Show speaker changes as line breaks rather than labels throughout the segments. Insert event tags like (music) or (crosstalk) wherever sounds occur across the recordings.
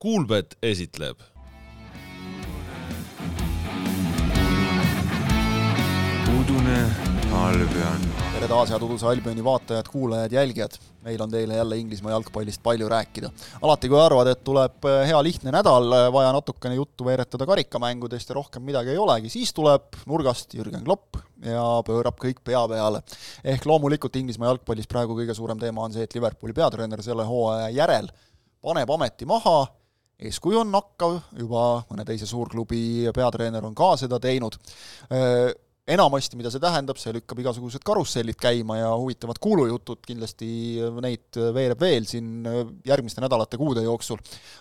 Kuulbet esitleb.
udune Albion.
tere taas, head Uduse Albioni vaatajad, kuulajad, jälgijad. meil on teile jälle Inglismaa jalgpallist palju rääkida. alati, kui arvad, et tuleb eh, hea lihtne nädal, vaja natukene juttu veeretada karikamängudest ja rohkem midagi ei olegi, siis tuleb nurgast Jürgen Klopp ja pöörab kõik pea peale. ehk loomulikult Inglismaa jalgpallis praegu kõige suurem teema on see, et Liverpooli peatreener selle hooaja järel paneb ameti maha, eeskuju on nakkav, juba mõne teise suurklubi peatreener on ka seda teinud enamasti, mida see tähendab, see lükkab igasugused karussellid käima ja huvitavad kuulujutud, kindlasti neid veereb veel siin järgmiste nädalate, kuude jooksul.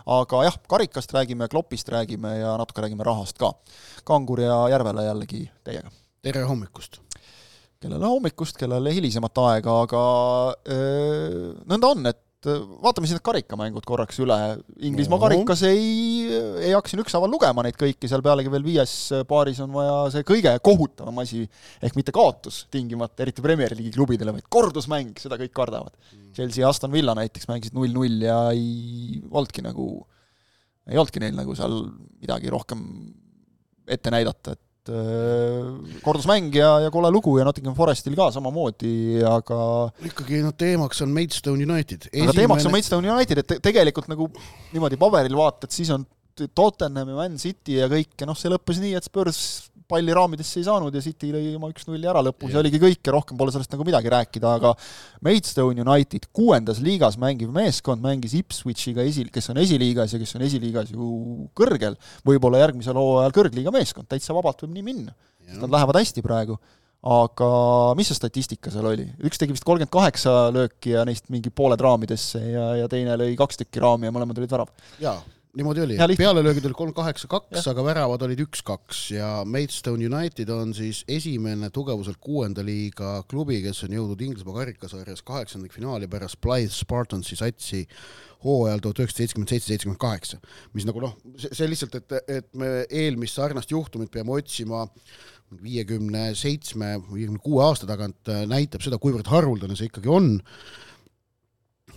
aga jah, karikast räägime, klopist räägime ja natuke räägime rahast ka. Kangur ja Järvela jällegi teiega.
tere hommikust!
kellele hommikust, kellele hilisemat aega, aga öö, nõnda on, et et äh, vaatame siis need karikamängud korraks üle, Inglismaa no. karikas ei, ei hakka siin ükshaaval lugema neid kõiki, seal pealegi veel viies paaris on vaja see kõige kohutavam asi, ehk mitte kaotus tingimata, eriti Premier League'i klubidele, vaid kordusmäng, seda kõik kardavad. Mm.. Chelsea ja Aston Villa näiteks mängisid null-null ja ei olnudki nagu, ei olnudki neil nagu seal midagi rohkem ette näidata, et et äh, kordusmäng ja, ja kole lugu ja Nottingham Forestil ka samamoodi, aga
ikkagi noh, teemaks on Maidstone United.
Esimene.... aga teemaks on Maidstone United, et tegelikult nagu niimoodi paberil vaatad, siis on Tottenham ja Man City ja kõik ja noh, see lõppes nii, et Spurs palli raamidesse ei saanud ja City lõi oma üks-nulli ära lõpus ja oligi kõik ja rohkem pole sellest nagu midagi rääkida, aga Maidstone United, kuuendas liigas mängiv meeskond, mängis Ipswichiga esi, kes on esiliigas ja kes on esiliigas ju kõrgel, võib-olla järgmisel hooajal kõrgliiga meeskond, täitsa vabalt võib nii minna. Nad lähevad hästi praegu aga mis see statistika seal oli? üks tegi vist kolmkümmend kaheksa lööki ja neist mingi pooled raamidesse ja, ja teine lõi kaks tükki raami ja mõlemad olid värav.
jaa, niimoodi oli, pealelöögid olid kolm kaheksa kaks, aga väravad olid üks-kaks ja Maidstone United on siis esimene tugevuselt kuuenda liiga klubi, kes on jõudnud Inglismaa karikasarjas kaheksandikfinaali pärast Blythe Spartansi satsi hooajal tuhat üheksasada seitsekümmend seitse, seitsekümmend kaheksa. mis nagu noh, see lihtsalt, et, et me eelmist sarnast juhtumit peame otsima viiekümne seitsme, viiekümne kuue aasta tagant, näitab seda, kuivõrd haruldane see ikkagi on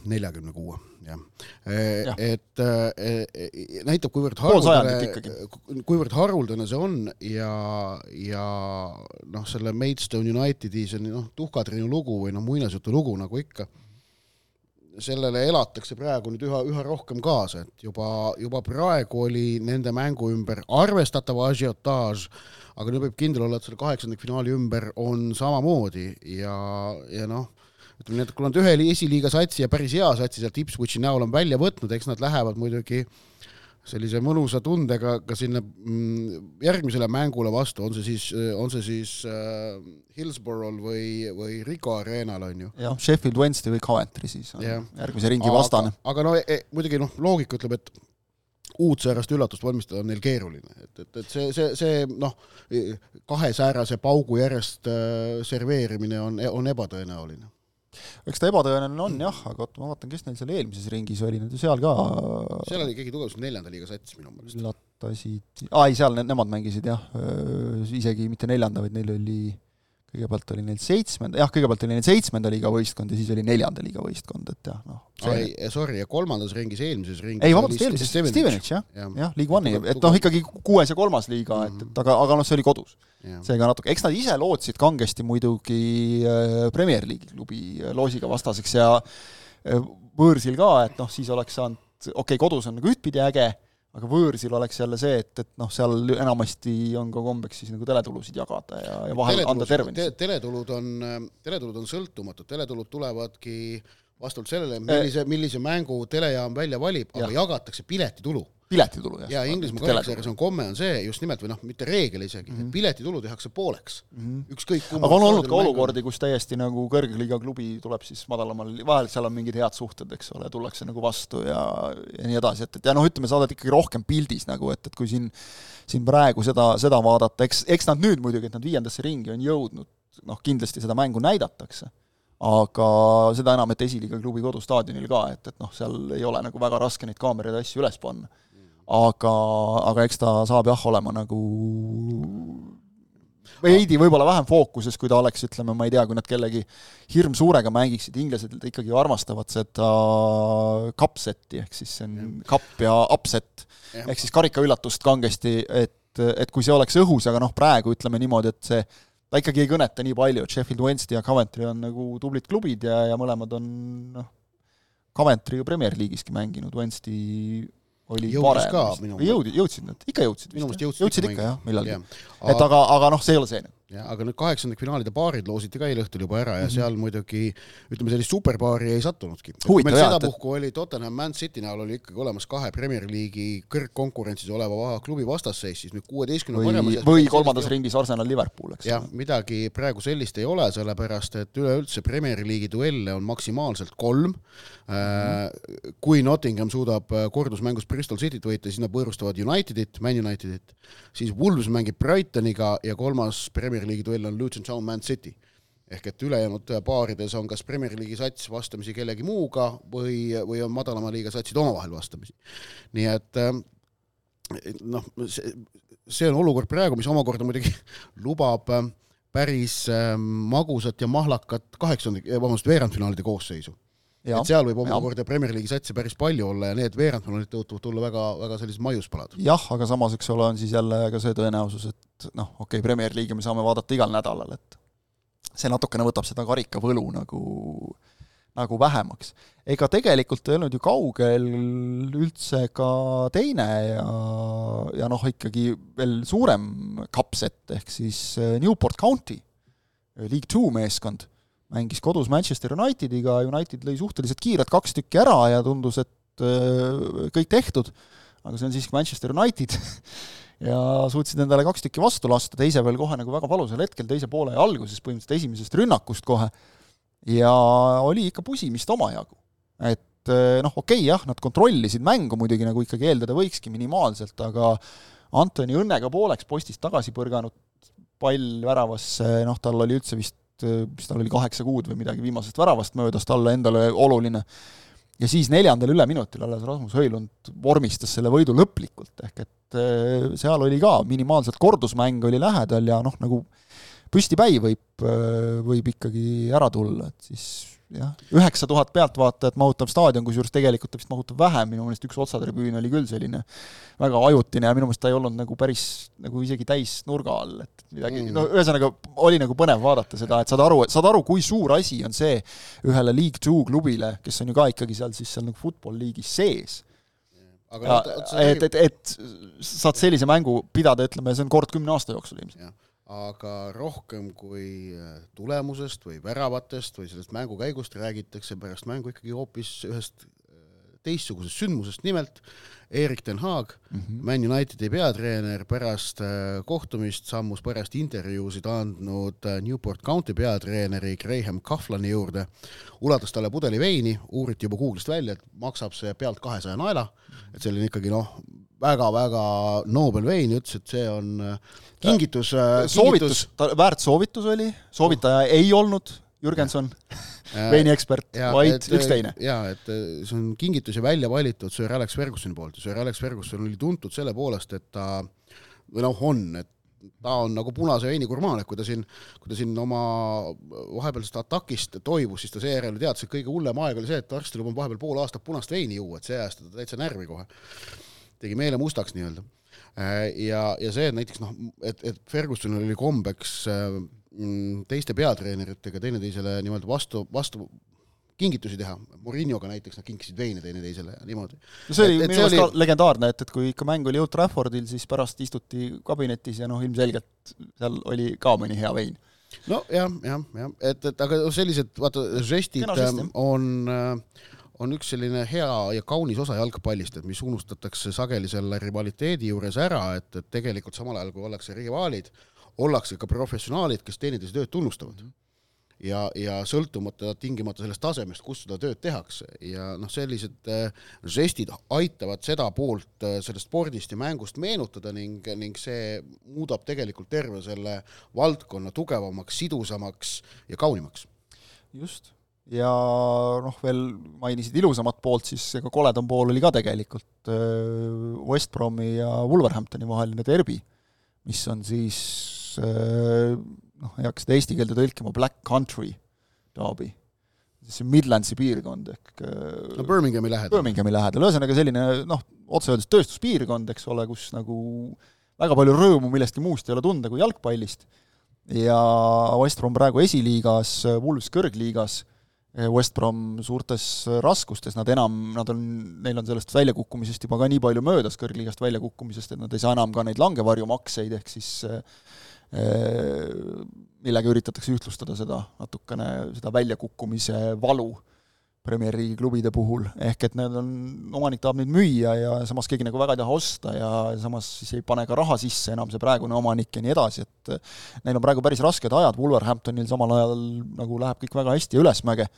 neljakümne kuue, jah. Ja.. et äh, näitab, kuivõrd haruldane, kuivõrd haruldane see on ja, ja noh, selle Maidstone Unitedi see noh, tuhkatriinu lugu või noh, muinasjutu lugu nagu ikka, sellele elatakse praegu nüüd üha, üha rohkem kaasa, et juba, juba praegu oli nende mängu ümber arvestatav ažiotaaž, aga nüüd võib kindel olla, et selle kaheksandikfinaali ümber on samamoodi ja, ja noh ütleme nii, et kui nad ühe esiliiga satsi ja päris hea satsi sealt Ipswichi näol on välja võtnud, eks nad lähevad muidugi sellise mõnusa tundega ka sinna mm, järgmisele mängule vastu, on see siis, on see siis äh, Hillsborough'l või, või Rico Arena'l on ju.
jah, Sheffield Wednesday või Coventry siis on ja. järgmise ringi vastane.
aga no e, muidugi noh, loogika ütleb, et uut säärast üllatust valmistada on neil keeruline, et, et, et see, see, see noh, kahesäärase paugu järjest äh, serveerimine on, on ebatõenäoline
eks ta ebatõenäoline on jah, aga oota, ma vaatan, kes neil seal eelmises ringis oli, nad ju seal ka
seal oli keegi tugevuselt neljanda liiga sats minu meelest.
üllatasid, aa ei, seal ne, nemad mängisid jah, isegi mitte neljanda, vaid neil oli kõigepealt oli neil seitsmenda, jah, kõigepealt oli neil seitsmenda liiga võistkond ja siis oli neljanda liiga võistkond, et jah, noh.
ei, sorry, ja kolmandas ringis, eelmises ringis
ei, vabandust, eelmises, Stevenage, jah, jah, jah, League One'i, et noh, ikkagi kuues ja kolmas liiga, et, et aga, aga noh, see oli kodus. seega natuke, eks nad ise lootsid kangesti muidugi äh, Premier League'i klubi äh, loosiga vastaseks ja äh, võõrsil ka, et noh, siis oleks saanud, okei okay,, kodus on nagu ühtpidi äge, aga võõrsil oleks jälle see, et, et noh, seal enamasti on ka kombeks siis nagu teletulusid jagada ja, ja vahel anda tervenisti
te,. teletulud on, teletulud on sõltumatud, teletulud tulevadki vastavalt sellele, millise, millise mängu telejaam välja valib, aga ja. jagatakse piletitulu
piletitulu, jah.
ja Inglismaa karikasarjas on komme on see just nimelt või noh, mitte reegel isegi mm, -hmm. et piletitulu tehakse pooleks mm -hmm.. ükskõik
kumma aga on olnud ka olukordi, kus täiesti nagu kõrgliiga klubi tuleb siis madalamal, vahel seal on mingid head suhted, eks ole, tullakse nagu vastu ja, ja nii edasi, et, et ja noh, ütleme, sa oled ikkagi rohkem pildis nagu, et, et kui siin siin praegu seda, seda vaadata, eks, eks nad nüüd muidugi, et nad viiendasse ringi on jõudnud, noh, kindlasti seda mängu näidatakse aga seda enam, et esiliiga klubi kodustaadionil ka, et, et noh, seal ei ole nagu väga raske neid kaameraid ja asju üles panna aga, aga eks ta saab jah olema nagu veidi võib-olla vähem fookuses, kui ta oleks, ütleme, ma ei tea, kui nad kellegi hirmsuurega mängiksid, inglased ikkagi armastavad seda kapseti, ehk siis see on kapp ja upset, ehk siis karikaüllatust kangesti, et, et kui see oleks õhus, aga noh, praegu ütleme niimoodi, et see ta ikkagi ei kõneta nii palju, et Sheffield Wednesday ja Coventry on nagu tublid klubid ja, ja mõlemad on noh, Coventry ju Premier League'iski mänginud, Wednesday oli
jõudis
varem vist. jõudid, jõudsid nad, ikka jõudsid
minu meelest
jõudsid, jõudsid ikka jah, millalgi. et aga, aga noh, see ei ole see nüüd
jah, aga need kaheksandikfinaalide paarid loositi ka eile õhtul juba ära ja mm -hmm. seal muidugi ütleme, sellist superpaari ei sattunudki. meil sedapuhku oli Tottenham Man City näol oli ikkagi olemas kahe Premier League'i kõrgkonkurentsis oleva klubi vastasseis, siis nüüd kuueteistkümne
või, või kolmandas ringis Arsenal Liverpool, eks.
jah, midagi praegu sellist ei ole, sellepärast et üleüldse Premier League'i duelle on maksimaalselt kolm mm. -hmm. kui Nottingham suudab äh, kordusmängus Bristol Cityt võita, siis nad võõrustavad Unitedit, Man Unitedit, siis Wolves mängib Brightoniga ja kolmas Premier Premier League'i duell on Luton Town Man City. ehk et ülejäänud paarides on kas Premier League'i sats vastamisi kellegi muuga või, või on madalama liiga satsid omavahel vastamisi. nii et äh, noh, see, see on olukord praegu, mis omakorda muidugi (laughs) lubab äh, päris äh, magusat ja mahlakat kaheksandik, vabandust, veerandfinaalide koosseisu et seal võib omakorda Premier League'i satse päris palju olla ja need veerandfinaalid tõotuvad tulla väga, väga sellised maiuspalad.
jah, aga samas, eks ole, on siis jälle ka see tõenäosus, et noh, okei okay,, Premier League'i me saame vaadata igal nädalal, et see natukene võtab seda karikavõlu nagu, nagu vähemaks. ega tegelikult ei olnud ju kaugel üldse ka teine ja, ja noh, ikkagi veel suurem kapset, ehk siis Newport County, League Two meeskond mängis kodus Manchester Unitediga, United lõi suhteliselt kiirelt kaks tükki ära ja tundus, et äh, kõik tehtud, aga see on siiski Manchester United (laughs) ja suutsid endale kaks tükki vastu lasta, teise veel kohe nagu väga valusal hetkel, teise poole alguses, põhimõtteliselt esimesest rünnakust kohe, ja oli ikka pusimist omajagu. et äh, noh, okei okay, jah, nad kontrollisid mängu muidugi, nagu ikkagi eeldada võikski minimaalselt, aga Antoni õnnega pooleks postist tagasi põrganud pall väravasse, noh, tal oli üldse vist Eh, mis tal oli, kaheksa kuud või midagi viimasest väravast möödas, talle endale oluline. ja siis neljandal üleminutil alles Rasmus Höjlund vormistas selle võidu lõplikult, ehk et eh, seal oli ka minimaalselt kordusmäng oli lähedal ja noh, nagu püstipäi võib, eh, võib ikkagi ära tulla, et siis jah, üheksa tuhat pealtvaatajat mahutav staadion, kusjuures tegelikult ta vist mahutab vähem, minu meelest üks otsatribüün oli küll selline väga ajutine ja minu meelest ta ei olnud nagu päris nagu isegi täis nurga all, et midagi mm., no ühesõnaga oli nagu põnev vaadata seda, et saad aru, saad aru, kui suur asi on see ühele League Two klubile, kes on ju ka ikkagi seal siis seal nagu football liigis sees. Aga ja, et, et, et saad sellise mängu pidada, ütleme, see on kord kümne aasta jooksul ilmselt
aga rohkem kui äh, tulemusest või väravatest või sellest mängu käigust räägitakse pärast mängu ikkagi hoopis ühest äh, teistsugusest sündmusest, nimelt Erik ten Haag mm, -hmm. Man Unitedi peatreener, pärast äh, kohtumist sammus pärast intervjuusid andnud Newport County peatreeneri Graham Coughlani juurde, ulatas talle pudeli veini, uuriti juba Google'ist välja, et maksab see pealt kahesaja naela, et selline ikkagi noh, väga-väga noobel vein, ütles, et see on äh, kingitus,
äh, soovitus, väärt soovitus oli, soovitaja ei olnud Jürgenson, veiniekspert, vaid üks teine.
jaa, et äh, see on kingitus ja välja valitud Sir Alex Fergusoni poolt. Ja Sir Alex Ferguson oli tuntud selle poolest, et ta või noh, on, et ta on nagu punase veini gurmaan, et kui ta siin, kui ta siin oma vahepealsest atakist toibus, siis ta seejärel teadis, et kõige hullem aeg oli see, et arst lubab vahepeal pool aastat punast veini juua, et see ajas teda täitsa närvi kohe tegi meele mustaks nii-öelda. Äh, ja, ja see, et näiteks noh, et, et Fergusonil oli kombeks äh, mm, teiste peatreeneritega teineteisele niimoodi vastu, vastu kingitusi teha, Mourinhoga näiteks nad kinkisid veine teineteisele ja niimoodi.
no see oli minu meelest oli... ka legendaarne, et, et kui ikka mäng oli Old Traffordil, siis pärast istuti kabinetis ja noh, ilmselgelt seal oli ka mõni hea vein.
no jah, jah, jah, et, et aga sellised vaata žestid ähm, on äh, on üks selline hea ja kaunis osa jalgpallist, et mis unustatakse sageli selle rivaliteedi juures ära, et, et tegelikult samal ajal, kui ollakse rivaalid, ollakse ka professionaalid, kes teineteise tööd tunnustavad. ja, ja sõltumata tingimata sellest tasemest, kus seda tööd tehakse ja noh, sellised äh, žestid aitavad seda poolt äh, sellest spordist ja mängust meenutada ning, ning see muudab tegelikult terve selle valdkonna tugevamaks, sidusamaks ja kaunimaks.
just ja noh, veel mainisid ilusamat poolt, siis ega koledam pool oli ka tegelikult äh, West Bromi ja Wolverhamptoni vaheline derbi, mis on siis noh, ei hakka seda eesti keelde tõlkima, Black Country Derby see Midlandsi piirkond ehk
no Birminghami lähedal.
Birminghami lähedal, ühesõnaga selline noh, otse öeldes tööstuspiirkond, eks ole, kus nagu väga palju rõõmu millestki muust ei ole tunda kui jalgpallist, ja West Brom praegu esiliigas, Wolves kõrgliigas, West Brom suurtes raskustes, nad enam, nad on, neil on sellest väljakukkumisest juba ka nii palju möödas, kõrgliigast väljakukkumisest, et nad ei saa enam ka neid langevarjumakseid, ehk siis millega üritatakse ühtlustada seda natukene, seda väljakukkumise valu Premier League'i klubide puhul, ehk et need on, omanik tahab neid müüa ja samas keegi nagu väga ei taha osta ja samas siis ei pane ka raha sisse enam see praegune omanik ja nii edasi, et neil on praegu päris rasked ajad, Wolverhamptonil samal ajal nagu läheb kõik väga hästi ülesmäge.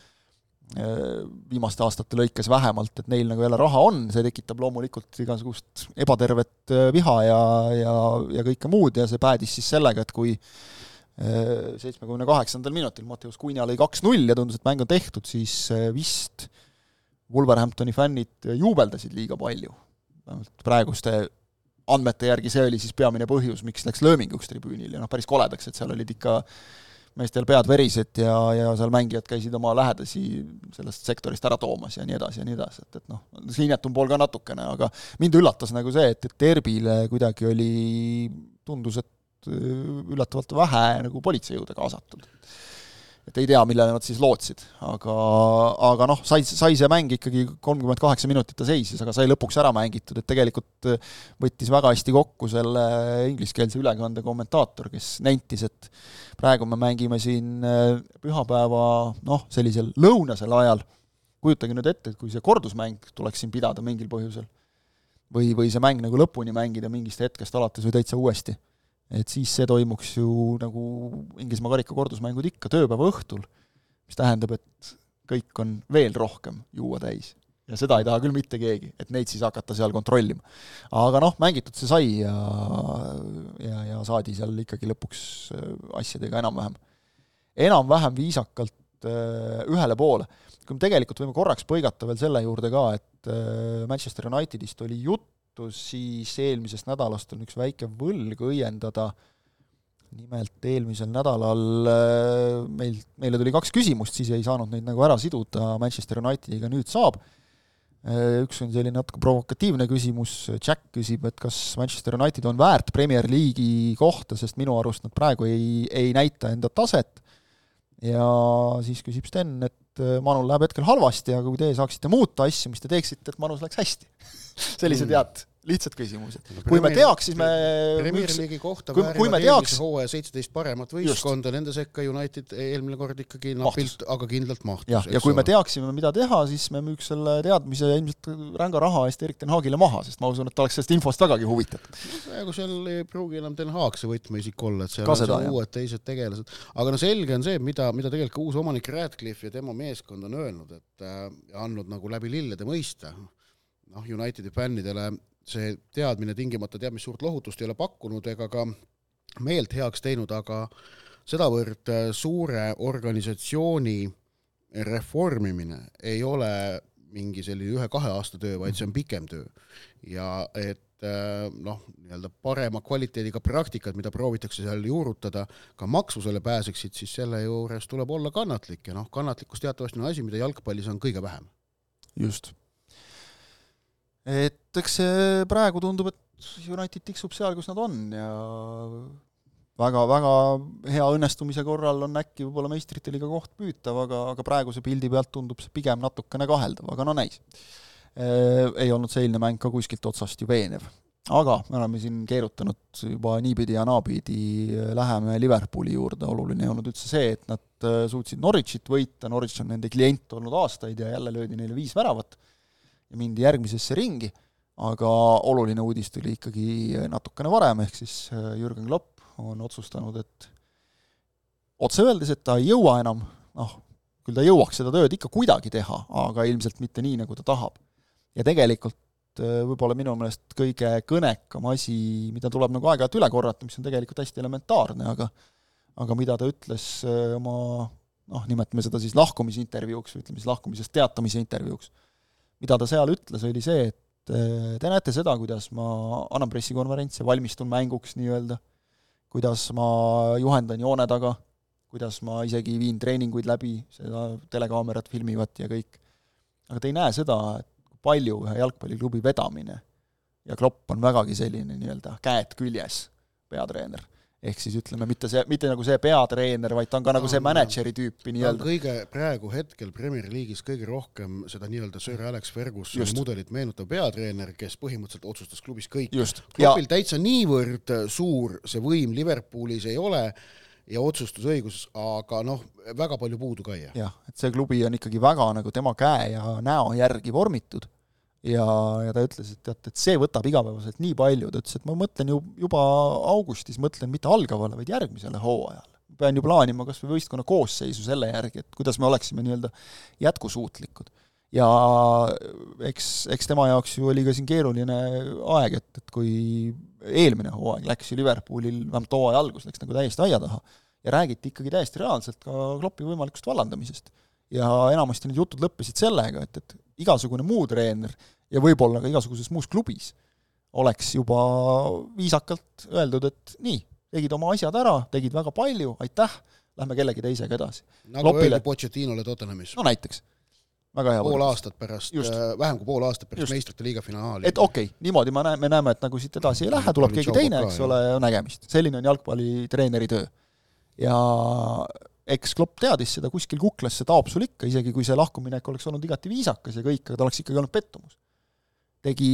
Viimaste aastate lõikes vähemalt, et neil nagu jälle raha on, see tekitab loomulikult igasugust ebatervet äh, viha ja, ja, ja kõike muud ja see päädis siis sellega, et kui seitsmekümne kaheksandal minutil Matteus Kunja lõi kaks-null ja tundus, et mäng on tehtud, siis äh, vist Wolverhamptoni fännid juubeldasid liiga palju. vähemalt praeguste andmete järgi see oli siis peamine põhjus, miks läks lööminguks tribüünil ja noh, päris koledaks, et seal olid ikka meestel pead verised ja, ja seal mängijad käisid oma lähedasi sellest sektorist ära toomas ja nii edasi ja nii edasi, et, et noh, see inetum pool ka natukene, aga mind üllatas nagu see, et, et Derbile kuidagi oli, tundus, et üllatavalt vähe nagu politseijõude kaasatud. Et ei tea, millele nad siis lootsid, aga, aga noh, sai, sai see mäng ikkagi kolmkümmend kaheksa minutit ta seisis, aga sai lõpuks ära mängitud, et tegelikult võttis väga hästi kokku selle ingliskeelse ülekande kommentaator, kes nentis, et praegu me mängime siin äh, pühapäeva noh, sellisel lõunasel ajal, kujutage nüüd ette, et kui see kordusmäng tuleks siin pidada mingil põhjusel, või, või see mäng nagu lõpuni mängida mingist hetkest alates või täitsa uuesti et siis see toimuks ju nagu Inglismaa karika kordusmängud ikka tööpäeva õhtul, mis tähendab, et kõik on veel rohkem juua täis. ja seda ei taha küll mitte keegi, et neid siis hakata seal kontrollima. aga noh, mängitud see sai ja, ja, ja saadi seal ikkagi lõpuks äh, asjadega enam-vähem, enam-vähem viisakalt äh, ühele poole. kui me tegelikult võime korraks põigata veel selle juurde ka, et äh, Manchester Unitedist oli jutt, juhtus, siis eelmisest nädalast on üks väike võlg õiendada, nimelt eelmisel nädalal äh, meil, meile tuli kaks küsimust, siis ei saanud neid nagu ära siduda Manchester Unitediga, nüüd saab. Äh, üks on selline natuke provokatiivne küsimus, Jack küsib, et kas Manchester United on väärt Premier League'i kohta, sest minu arust nad praegu ei, ei näita enda taset, ja siis küsib Sten, et äh, Manul läheb hetkel halvasti, aga kui teie saaksite muuta asju, mis te teeksite, et Manus läheks hästi (laughs) sellised mm. head lihtsad küsimused. kui me teaks, siis me
Premier League'i kohta kui, kui me teaks hooaja seitseteist paremat võistkonda, nende sekka United eelmine kord ikkagi napilt, aga kindlalt mahtus.
jah, ja kui ole. me teaksime, mida teha, siis me müüks selle teadmise ilmselt ränga raha eest Erik Den Haagile maha, sest ma usun, et ta oleks sellest infost vägagi huvitatud.
praegu seal ei pruugi enam Den Haag see võtmeisik olla, et seal Ka on seda, uued teised tegelased, aga no selge on see, mida, mida tegelikult uus omanik Radcliffe ja tema meeskond on öelnud, et äh, andnud nagu läbi lillede mõista, noh, Unitedi fännidele see teadmine tingimata teab mis suurt lohutust ei ole pakkunud ega ka meelt heaks teinud, aga sedavõrd äh, suure organisatsiooni reformimine ei ole mingi selline ühe-kahe aasta töö, vaid see on pikem töö. ja et äh, noh, nii-öelda parema kvaliteediga praktikat, mida proovitakse seal juurutada, ka maksusele pääseksid, siis selle juures tuleb olla kannatlik ja noh, kannatlikkus teatavasti on asi, mida jalgpallis on kõige vähem.
just et eks see praegu tundub, et United tiksub seal, kus nad on ja väga-väga hea õnnestumise korral on äkki võib-olla meistrite liiga koht püütav, aga, aga praeguse pildi pealt tundub see pigem natukene kaheldav, aga no näis e,. Ei olnud see eilne mäng ka kuskilt otsast ju veenev. aga me oleme siin keerutanud juba niipidi ja naapidi, läheme Liverpooli juurde, oluline ei olnud üldse see, et nad äh, suutsid Norwichit võita, Norwich on nende klient olnud aastaid ja jälle löödi neile viis väravat ja mindi järgmisesse ringi, aga oluline uudis tuli ikkagi natukene varem, ehk siis äh, Jürgen Klopp on otsustanud, et otse öeldes, et ta ei jõua enam, noh, küll ta jõuaks seda tööd ikka kuidagi teha, aga ilmselt mitte nii, nagu ta tahab. ja tegelikult äh, võib-olla minu meelest kõige kõnekam asi, mida tuleb nagu aeg-ajalt üle korrata, mis on tegelikult hästi elementaarne, aga aga mida ta ütles äh, oma noh, nimetame seda siis lahkumisintervjuuks või ütleme siis lahkumisest teatamise intervjuuks mida ta seal ütles, oli see, et te näete seda, kuidas ma annan pressikonverentse, valmistun mänguks nii-öelda, kuidas ma juhendan joone taga, kuidas ma isegi viin treeninguid läbi, seda telekaamerad filmivad ja kõik. aga ta ei näe seda, et palju ühe jalgpalliklubi vedamine ja Klopp on vägagi selline nii-öelda käed küljes peatreener ehk siis ütleme, mitte see, mitte nagu see peatreener, vaid ta on ka no, nagu see mänedžeri tüüpi nii-öelda.
kõige praegu hetkel Premier League'is kõige rohkem seda nii-öelda Sir Alex Fergusoni mudelit meenutav peatreener, kes põhimõtteliselt otsustas klubis kõik. klubil ja... täitsa niivõrd suur see võim Liverpoolis ei ole ja otsustusõigus, aga noh, väga palju puudu ka ei jää.
jah, et see klubi on ikkagi väga nagu tema käe ja näo järgi vormitud ja, ja ta ütles, et teate, et see võtab igapäevaselt nii palju, ta ütles, et ma mõtlen ju juba augustis, mõtlen mitte algavale, vaid järgmisele hooajale. pean ju plaanima kas või võistkonna koosseisu selle järgi, et kuidas me oleksime nii-öelda jätkusuutlikud. ja eks, eks tema jaoks ju oli ka siin keeruline aeg, et, et kui eelmine hooaeg läks ju Liverpoolil, vähemalt hooaja algus läks nagu täiesti aia taha ja räägiti ikkagi täiesti reaalselt ka Kloppi võimalikust vallandamisest. Ja enamasti need jutud lõppesid sellega, et, et igasugune muu treener ja võib-olla ka igasuguses muus klubis oleks juba viisakalt öeldud, et nii, tegid oma asjad ära, tegid väga palju, aitäh, lähme kellegi teisega edasi.
nagu Lopile... öeldi Pochettinole Tottenhamis.
no näiteks. väga hea
pool võrdlus. aastat pärast, äh, vähem kui pool aastat pärast meistrite liiga finaali.
et okei okay,, niimoodi ma näen, me näeme, et nagu siit edasi ei lähe, tuleb keegi teine, eks ole, nägemist. selline on jalgpallitreeneri töö. ja eks Klopp teadis seda, kuskil kuklas see taapsul ikka, isegi kui see lahkuminek oleks olnud igati viisakas ja kõik, aga ta oleks ikkagi olnud pettumus. Tegi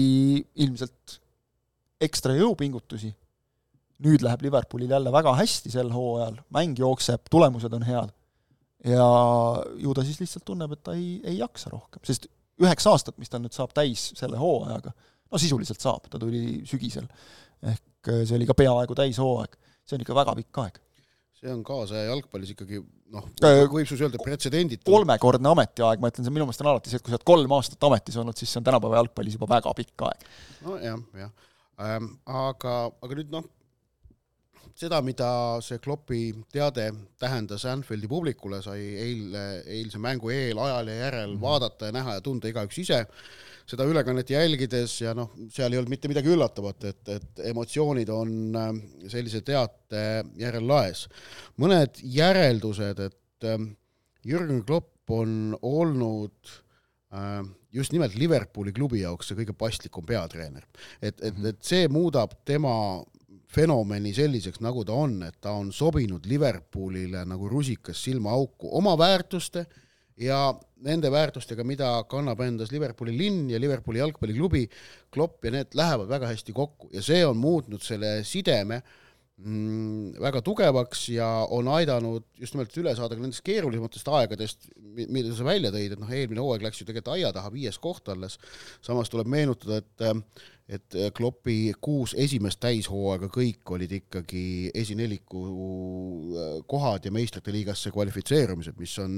ilmselt ekstra jõupingutusi, nüüd läheb Liverpoolil jälle väga hästi sel hooajal, mäng jookseb, tulemused on head, ja ju ta siis lihtsalt tunneb, et ta ei, ei jaksa rohkem, sest üheksa aastat, mis ta nüüd saab täis selle hooajaga, no sisuliselt saab, ta tuli sügisel, ehk see oli ka peaaegu täishooaeg, see on ikka väga pikk aeg
see on kaasaja jalgpallis ikkagi noh, võib siis öelda pretsedenditu.
kolmekordne ametiaeg, ma ütlen, see minu meelest on alati see, et kui sa oled kolm aastat ametis olnud, siis see on tänapäeva jalgpallis juba väga pikk aeg.
nojah, jah ähm,. aga, aga nüüd noh, seda, mida see Kloppi teade tähendas Anfieldi publikule, sai eile, eilse mängu eel, ajal ja järel mm -hmm. vaadata ja näha ja tunda igaüks ise seda ülekannet jälgides ja noh, seal ei olnud mitte midagi üllatavat, et, et emotsioonid on äh, sellise teate järel laes. mõned järeldused, et ähm, Jürgen Klopp on olnud äh, just nimelt Liverpooli klubi jaoks see kõige paslikum peatreener. et, et, mhm. et see muudab tema fenomeni selliseks, nagu ta on, et ta on sobinud Liverpoolile nagu rusikas silmaauku oma väärtuste ja nende väärtustega, mida kannab endas Liverpooli linn ja Liverpooli jalgpalliklubi, Klopp ja need lähevad väga hästi kokku. Ja see on muutnud selle sideme mm, väga tugevaks ja on aidanud just nimelt üle saada ka nendest keerulisematest aegadest, mida sa välja tõid, et noh, eelmine hooaeg läks ju tegelikult aia taha, viies koht alles, samas tuleb meenutada, et et Kloppi kuus esimest täishooaega kõik olid ikkagi esineliku äh, kohad ja meistrite liigasse kvalifitseerumised, mis on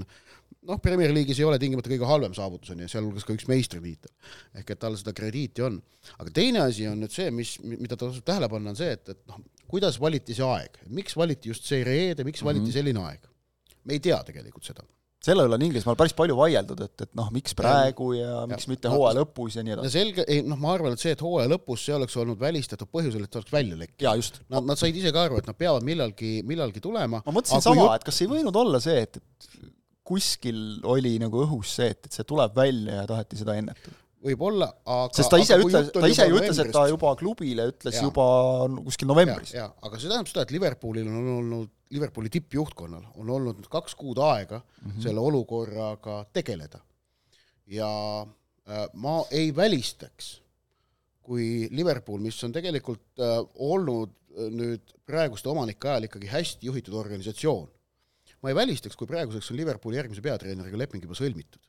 noh, Premier League'is ei ole tingimata kõige halvem saavutus, on ju, sealhulgas ka üks meistritiitel. ehk et tal seda krediiti on. aga teine asi on nüüd see, mis, mida tasub tähele panna, on see, et, et noh, kuidas valiti see aeg, miks valiti just see reede, miks valiti mm -hmm. selline aeg? me ei tea tegelikult seda
selle üle on Inglismaal päris palju vaieldud, et, et noh, miks praegu ja, ja miks ja, mitte hooaja lõpus ja nii edasi.
selge, ei noh, ma arvan, et see, et hooaja lõpus, see oleks olnud välistatud põhjusel, et oleks välja lekkinud. Nad, nad said ise ka aru, et nad peavad millalgi, millalgi tulema.
ma mõtlesin sama et kas ei võinud olla see, et, et kuskil oli nagu õhus see, et, et see tuleb välja ja taheti seda ennetada?
võib-olla, aga
sest ta ise ütles, ta ise ju ütles, et ta juba klubile ütles ja. juba kuskil novembris.
jaa, aga see tähendab seda, et Liverpoolil on olnud, Liverpooli tippjuhtkonnal on olnud nüüd kaks kuud aega mm -hmm. selle olukorraga tegeleda. ja äh, ma ei välistaks, kui Liverpool, mis on tegelikult äh, olnud äh, nüüd praeguste omanike ajal ikkagi hästi juhitud organisatsioon ma ei välistaks, kui praeguseks on Liverpooli järgmise peatreeneriga leping juba sõlmitud.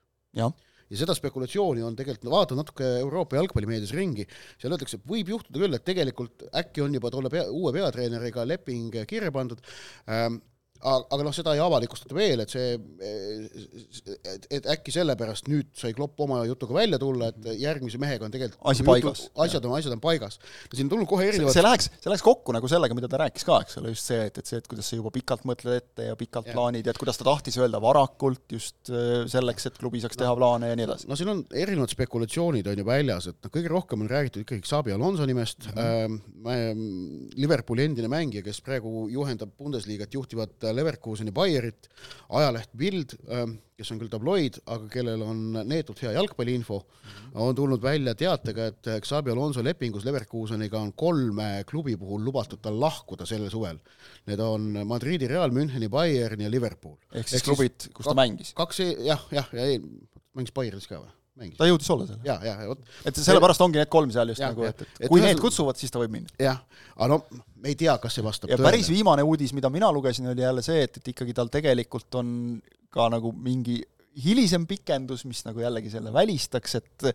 ja seda spekulatsiooni on tegelikult, vaatan natuke Euroopa jalgpallimeedias ringi, seal öeldakse, et võib juhtuda küll, et tegelikult äkki on juba tolle pea, uue peatreeneriga leping kirja pandud ähm,, aga noh, seda ei avalikustata veel, et see, et, et äkki sellepärast nüüd sai Klopp oma jutuga välja tulla, et järgmise mehega on tegelikult
asi paigas.
asjad on, asjad on paigas. no siin on tulnud kohe erinevad
see läheks, see läheks kokku nagu sellega, mida ta rääkis ka, eks ole, just see, et, et see, et kuidas sa juba pikalt mõtled ette ja pikalt ja. plaanid ja et kuidas ta tahtis öelda varakult just äh, selleks, et klubi saaks teha plaane ja nii edasi.
no siin on erinevad spekulatsioonid on ju väljas, et noh, kõige rohkem on räägitud ikkagi Xabi Alonso nimest mm, -hmm. ähm, Liverpooli endine mängija, kes praegu juhendab Bundesliga't juhtivat Leverkuseni Bayerit, ajaleht Bild, ähm, kes on küll tabloid, aga kellel on neetult hea jalgpalliinfo, on tulnud välja teatega, et Xabi Alonso lepingus Leverkuseniga on kolme klubi puhul lubatud tal lahkuda sellel suvel. Need on Madridi Real, Müncheni Bayern ja Liverpool.
ehk siis klubid, kus ta mängis?
kaks, e-, jah, jah, ja eel, mängis Bayeris ka või? Mängis.
ta jõudis olla seal?
ja, ja, ja vot.
et sellepärast ongi need kolm seal just ja, nagu, et, et, et kui need kutsuvad, siis ta võib minna.
jah, aga no me ei tea, kas see vastab
ja tõele. päris viimane uudis, mida mina lugesin, oli jälle see, et, et ikkagi tal tegelikult on ka nagu mingi hilisem pikendus, mis nagu jällegi selle välistaks, et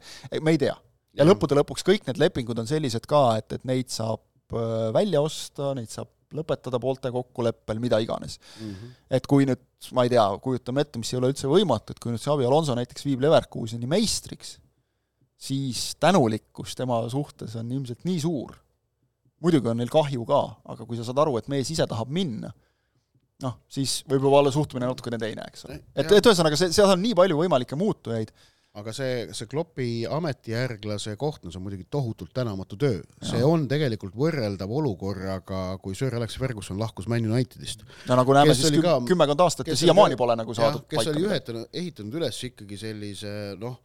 me ei tea. ja lõppude lõpuks kõik need lepingud on sellised ka, et, et neid saab äh, välja osta, neid saab lõpetada poolte kokkuleppel, mida iganes mm. -hmm. et kui nüüd, ma ei tea, kujutame ette, mis ei ole üldse võimatu, et kui nüüd Xavi Alonso näiteks viib Leverkuseni meistriks, siis tänulikkus tema suhtes on ilmselt nii suur, muidugi on neil kahju ka, aga kui sa saad aru, et mees ise tahab minna, noh, siis võib juba olla suhtumine natukene teine, eks ole. et, et ühesõnaga, see, seal on nii palju võimalikke muutujaid,
aga see, see Kloppi ametijärglase koht, no see on muidugi tohutult tänamatu töö. see on tegelikult võrreldav olukorraga, kui Sir Alex Ferguson lahkus Man Unitedist.
no nagu näeme, siis küm, kümmekond aastat ja siiamaani pole nagu saadud
jah, kes oli ühetanud, ehitanud üles ikkagi sellise noh,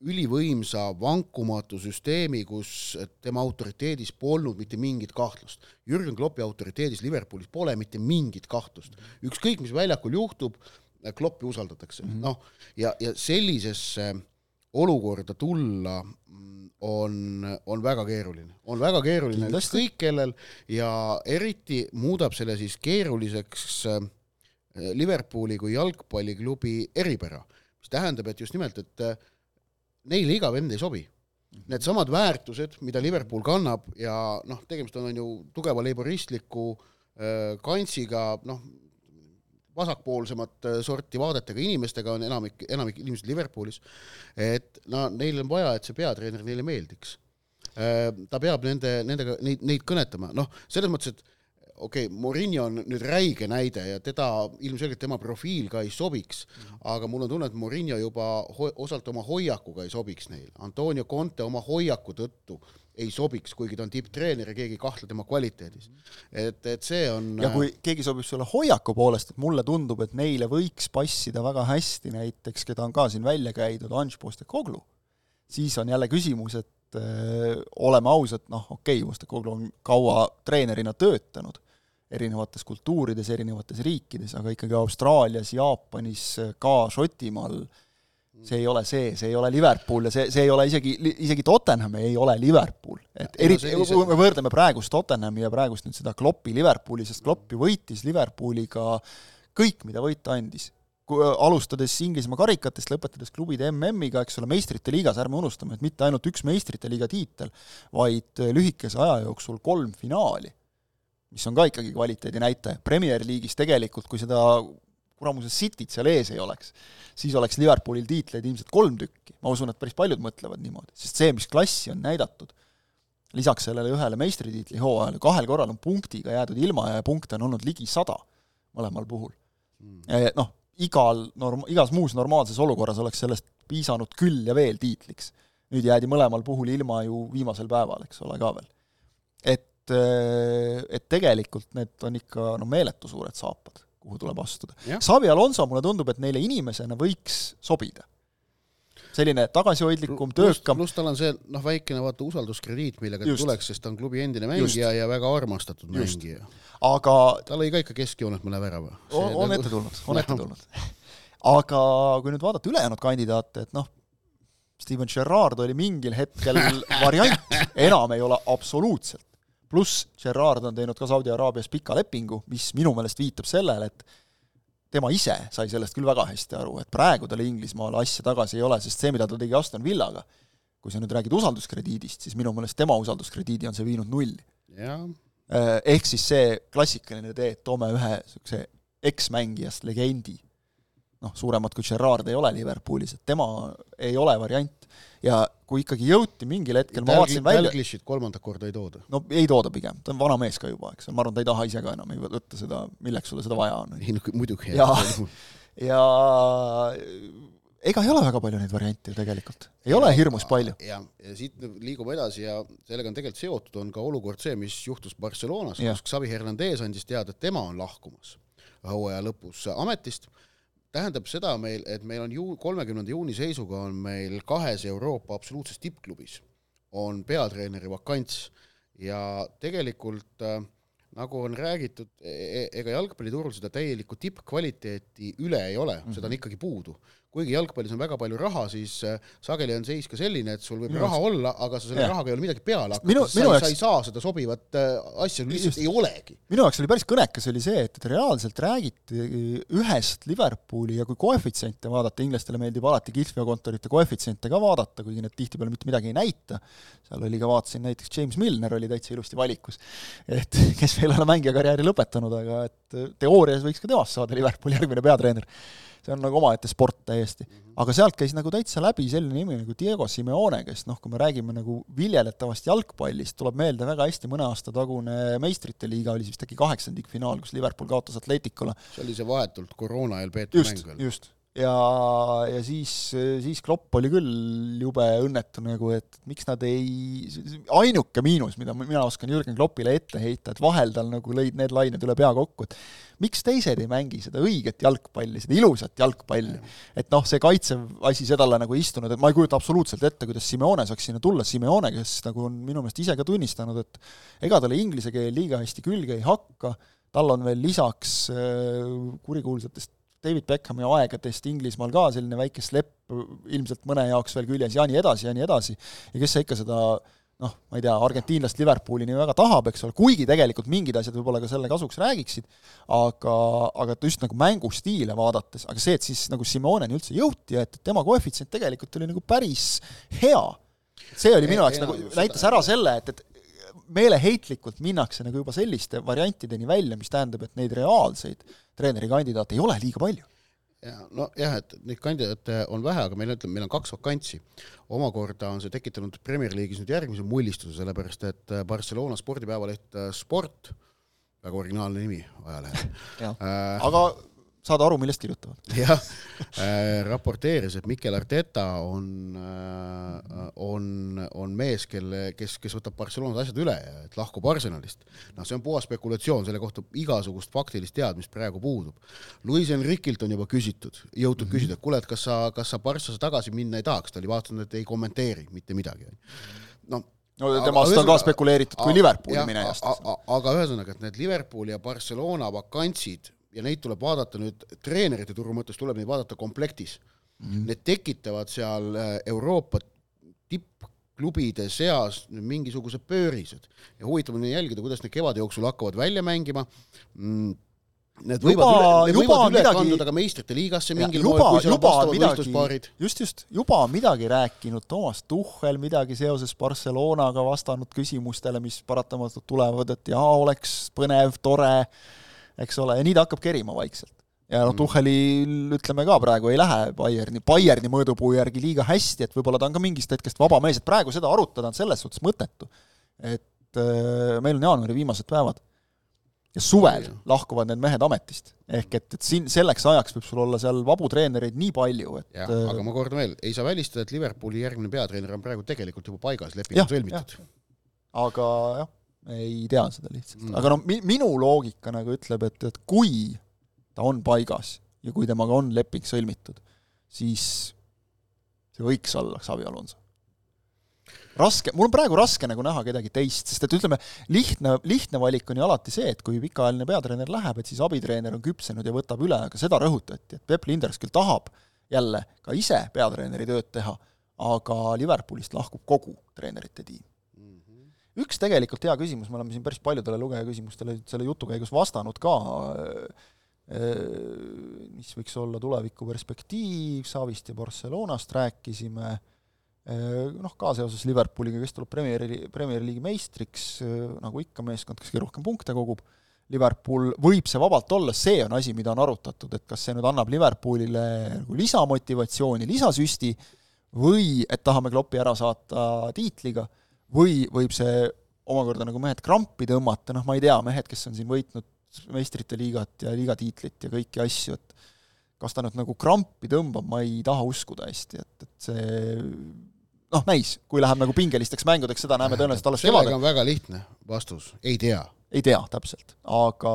ülivõimsa vankumatu süsteemi, kus tema autoriteedis polnud mitte mingit kahtlust. Jürgen Kloppi autoriteedis Liverpoolis pole mitte mingit kahtlust. ükskõik, mis väljakul juhtub, Kloppi usaldatakse mm -hmm., noh, ja, ja sellisesse olukorda tulla on, on väga keeruline, on väga keeruline ükskõik kellel ja eriti muudab selle siis keeruliseks äh, Liverpooli kui jalgpalliklubi eripära, mis tähendab, et just nimelt, et äh, neile iga vend ei sobi. Needsamad väärtused, mida Liverpool kannab ja noh, tegemist on, on ju tugeva leiboristliku äh, kantsiga, noh, vasakpoolsemat äh, sorti vaadetega inimestega on enamik, enamik inimesed Liverpoolis, et no neil on vaja, et see peatreener neile meeldiks. Äh, ta peab nende, nendega, neid, neid kõnetama, noh, selles mõttes, et okei okay,, Morinho on nüüd räige näide ja teda, ilmselgelt tema profiil ka ei sobiks mm, -hmm. aga mul on tunne, et Morinho juba osalt oma hoiakuga ei sobiks neile. Antonio Conte oma hoiaku tõttu ei sobiks, kuigi ta on tipptreener ja keegi ei kahtle tema kvaliteedis. et, et see on
ja kui keegi sobib sulle hoiaku poolest, et mulle tundub, et neile võiks passida väga hästi näiteks, keda on ka siin välja käidud, Anž Postekoglu, siis on jälle küsimus, et äh, oleme ausad, noh okei okay,, Postekoglu on kaua treenerina töötanud erinevates kultuurides, erinevates riikides, aga ikkagi Austraalias, Jaapanis, ka Šotimaal, see ei ole see, see ei ole Liverpool ja see, see ei ole isegi, isegi Tottenham ei ole Liverpool. et eriti, kui me võrdleme praegust Tottenhami ja praegust nüüd seda Kloppi Liverpooli, sest Klopp ju võitis Liverpooliga kõik, mida võita andis. alustades Inglismaa karikatest, lõpetades klubide MM-iga, eks ole, meistrite liigas, ärme unustame, et mitte ainult üks meistrite liiga tiitel, vaid lühikese aja jooksul kolm finaali mis on ka ikkagi kvaliteedinäitaja, Premier League'is tegelikult, kui seda kuramuse Cityt seal ees ei oleks, siis oleks Liverpoolil tiitleid ilmselt kolm tükki, ma usun, et päris paljud mõtlevad niimoodi, sest see, mis klassi on näidatud, lisaks sellele ühele meistritiitli hooajale, kahel korral on punktiga jäädud ilma ja punkte on olnud ligi sada mõlemal puhul mm.. Noh, igal norm-, igas muus normaalses olukorras oleks sellest piisanud küll ja veel tiitliks. nüüd jäädi mõlemal puhul ilma ju viimasel päeval, eks ole, ka veel. et et, tegelikult need on ikka no meeletu suured saapad, kuhu tuleb astuda. Xavi Alonso, mulle tundub, et neile inimesena võiks sobida. selline tagasihoidlikum, töökam
pluss tal on see noh, väikene vaata usalduskrediit, millega ta tuleks, sest ta on klubi endine mängija Just. ja väga armastatud Just. mängija.
aga
ta lõi ka ikka keskjoonelt mõne värava.
on, on ette tulnud, on ette tulnud. aga kui nüüd vaadata ülejäänud kandidaate, et noh, Steven Gerrard oli mingil hetkel (laughs) variant, enam ei ole absoluutselt pluss Gerard on teinud ka Saudi Araabias pika lepingu, mis minu meelest viitab sellele, et tema ise sai sellest küll väga hästi aru, et praegu tal Inglismaale asja tagasi ei ole, sest see, mida ta tegi Aston Villaga, kui sa nüüd räägid usalduskrediidist, siis minu meelest tema usalduskrediidi on see viinud nulli.
Äh,
ehk siis see klassikaline tee, et toome ühe niisuguse eksmängijast legendi. noh, suuremat kui Gerard ei ole Liverpoolis, et tema ei ole variant. Ja kui ikkagi jõuti mingil hetkel, ma vaatasin välja
Dalglishit kolmandat korda ei tooda?
no ei tooda pigem, ta on vana mees ka juba, eks, ma arvan, ta ei taha ise ka enam ei võtta seda, milleks sulle seda vaja on.
ei no muidugi.
ja, ja ega ei ole väga palju neid variante ju tegelikult, ei ole hirmus palju.
jah, ja siit liigume edasi ja sellega on tegelikult seotud, on ka olukord see, mis juhtus Barcelonas, kus Xavi Hernandez andis teada, et tema on lahkumas hooaja lõpus ametist, tähendab seda meil, et meil on ju kolmekümnenda juuni seisuga on meil kahes Euroopa absoluutses tippklubis on peatreeneri vakants ja tegelikult äh, nagu on räägitud, e-, e-, ega jalgpalliturul seda täielikku tippkvaliteeti üle ei ole mm, -hmm. seda on ikkagi puudu kuigi jalgpallis on väga palju raha, siis äh, sageli on seis ka selline, et sul võib minu raha olla, aga sa selle ja. rahaga ei ole midagi peale hakata, sa, jaoks... sa ei saa seda sobivat äh, asja, lihtsalt Just. ei olegi.
minu jaoks oli päris kõnekas, oli see, et, et reaalselt räägiti ühest Liverpooli ja kui koefitsiente vaadata, inglastele meeldib alati kihlveokontorite koefitsiente ka vaadata, kuigi need tihtipeale mitte midagi ei näita, seal oli ka, vaatasin näiteks James Milner oli täitsa ilusti valikus, et (laughs) kes veel ei ole mängijakarjääri lõpetanud, aga et teoorias võiks ka temast saada Liverpooli järgmine peatreener see on nagu omaette sport täiesti. aga sealt käis nagu täitsa läbi selline nimi nagu Diego Simeone, kes noh, kui me räägime nagu viljeletavast jalgpallist, tuleb meelde väga hästi mõne aasta tagune meistrite liiga oli siis vist äkki kaheksandikfinaal, kus Liverpool kaotas Atleticule.
see oli see vahetult koroona ajal peetud
mäng veel. just, ja, ja siis, siis Klopp oli küll jube õnnetu nagu, et miks nad ei, ainuke miinus, mida mina oskan Jürgen Kloppile ette heita, et vahel tal nagu lõid need lained üle pea kokku, et miks teised ei mängi seda õiget jalgpalli, seda ilusat jalgpalli. et noh, see kaitsev asi, see talle nagu istunud, et ma ei kujuta absoluutselt ette, kuidas Simeone saaks sinna tulla, Simeone, kes nagu on minu meelest ise ka tunnistanud, et ega talle inglise keel liiga hästi külge ei hakka, tal on veel lisaks äh, kurikuulsatest David Beckhami aegadest Inglismaal ka selline väike slepp ilmselt mõne jaoks veel küljes ja nii edasi ja nii edasi, ja kes sa ikka seda noh, ma ei tea, argentiinlast Liverpooli nii väga tahab, eks ole, kuigi tegelikult mingid asjad võib-olla ka selle kasuks räägiksid, aga, aga et just nagu mängustiile vaadates, aga see, et siis nagu Simoneni üldse jõuti ja et tema koefitsient tegelikult oli nagu päris hea, see oli minu jaoks nagu, näitas ära selle, et, et meeleheitlikult minnakse nagu juba selliste variantideni välja, mis tähendab, et neid reaalseid treenerikandidaate ei ole liiga palju.
ja nojah, et neid kandidaate on vähe, aga meil ütleme, meil on kaks vakantsi. omakorda on see tekitanud Premier League'is nüüd järgmise mullistuse, sellepärast et Barcelona spordipäevaleht Sport, väga originaalne nimi ajalehel
äh, aga saada aru, millest kirjutavad. (laughs)
jah äh,, raporteeris, et Mikel Arteta on äh,, on, on mees, kelle, kes, kes võtab Barcelonas asjad üle ja et lahkub Arsenalist. noh, see on puhas spekulatsioon, selle kohta igasugust faktilist teadmist praegu puudub. Luis Enriquilt on juba küsitud, jõutud mm -hmm. küsida, et kuule, et kas sa, kas sa Barcasse tagasi minna ei tahaks, ta oli vastanud, et ei kommenteeri mitte midagi. noh,
no temast on ka spekuleeritud kui Liverpooli minejast.
aga ühesõnaga, et need Liverpooli ja Barcelona vakantsid ja neid tuleb vaadata nüüd treenerite turu mõttes tuleb neid vaadata komplektis mm. -hmm. Need tekitavad seal äh, Euroopa tippklubide seas mingisugused pöörised ja huvitav on jälgida, kuidas need kevade jooksul hakkavad välja mängima mm Need võivad juba, üle, need juba võivad üle midagi, kanduda ka meistrite liigasse mingil
moel, kui seal on vastavad võistluspaarid. just, just, juba midagi rääkinud Toomas Tuhhel, midagi seoses Barcelonaga vastanud küsimustele, mis paratamatult tulevad, et jaa, oleks põnev, tore äh,, eks ole, ja nii ta hakkab kerima vaikselt. ja noh, mm. Tuhhelil ütleme ka praegu ei lähe Bayerni, Bayerni mõõdupuu järgi liiga hästi, et võib-olla ta on ka mingist hetkest vaba mees, et praegu seda arutada on selles suhtes mõttetu. et äh, meil on jaanuari viimased päevad ja suvel lahkuvad need mehed ametist. ehk et, et siin selleks ajaks võib sul olla seal vabu treenereid nii palju, et
jah, äh, aga ma kordan veel, ei saa välistada, et Liverpooli järgmine peatreener on praegu tegelikult juba paigas, leping on sõlmitud.
aga jah, ei tea seda lihtsalt mm., aga noh, mi-, minu loogika nagu ütleb, et, et kui ta on paigas ja kui temaga on leping sõlmitud, siis see võiks olla Xavi Alonso. raske, mul on praegu raske nagu näha kedagi teist, sest et ütleme, lihtne, lihtne valik on ju alati see, et kui pikaajaline peatreener läheb, et siis abitreener on küpsenud ja võtab üle, aga seda rõhutati, et Peep Linders küll tahab jälle ka ise peatreeneri tööd teha, aga Liverpoolist lahkub kogu treenerite tiim üks tegelikult hea küsimus, me oleme siin päris paljudele lugeja küsimustele selle jutu käigus vastanud ka, mis võiks olla tuleviku perspektiiv, Savist ja Barcelonast rääkisime, noh, ka seoses Liverpooliga, kes tuleb Premier, Premier League'i meistriks, nagu ikka meeskond, kes kõige rohkem punkte kogub, Liverpool võib see vabalt olla, see on asi, mida on arutatud, et kas see nüüd annab Liverpoolile nagu lisamotivatsiooni, lisasüsti või et tahame Kloppi ära saata tiitliga, või võib see omakorda nagu mehed krampi tõmmata, noh ma ei tea, mehed, kes on siin võitnud meistrite liigat ja liigatiitlit ja kõiki asju, et kas ta nüüd nagu krampi tõmbab, ma ei taha uskuda hästi, et, et see noh, näis, kui läheb nagu pingelisteks mängudeks, seda näeme tõenäoliselt alles
kevadel. väga lihtne vastus, ei tea
ei tea täpselt, aga,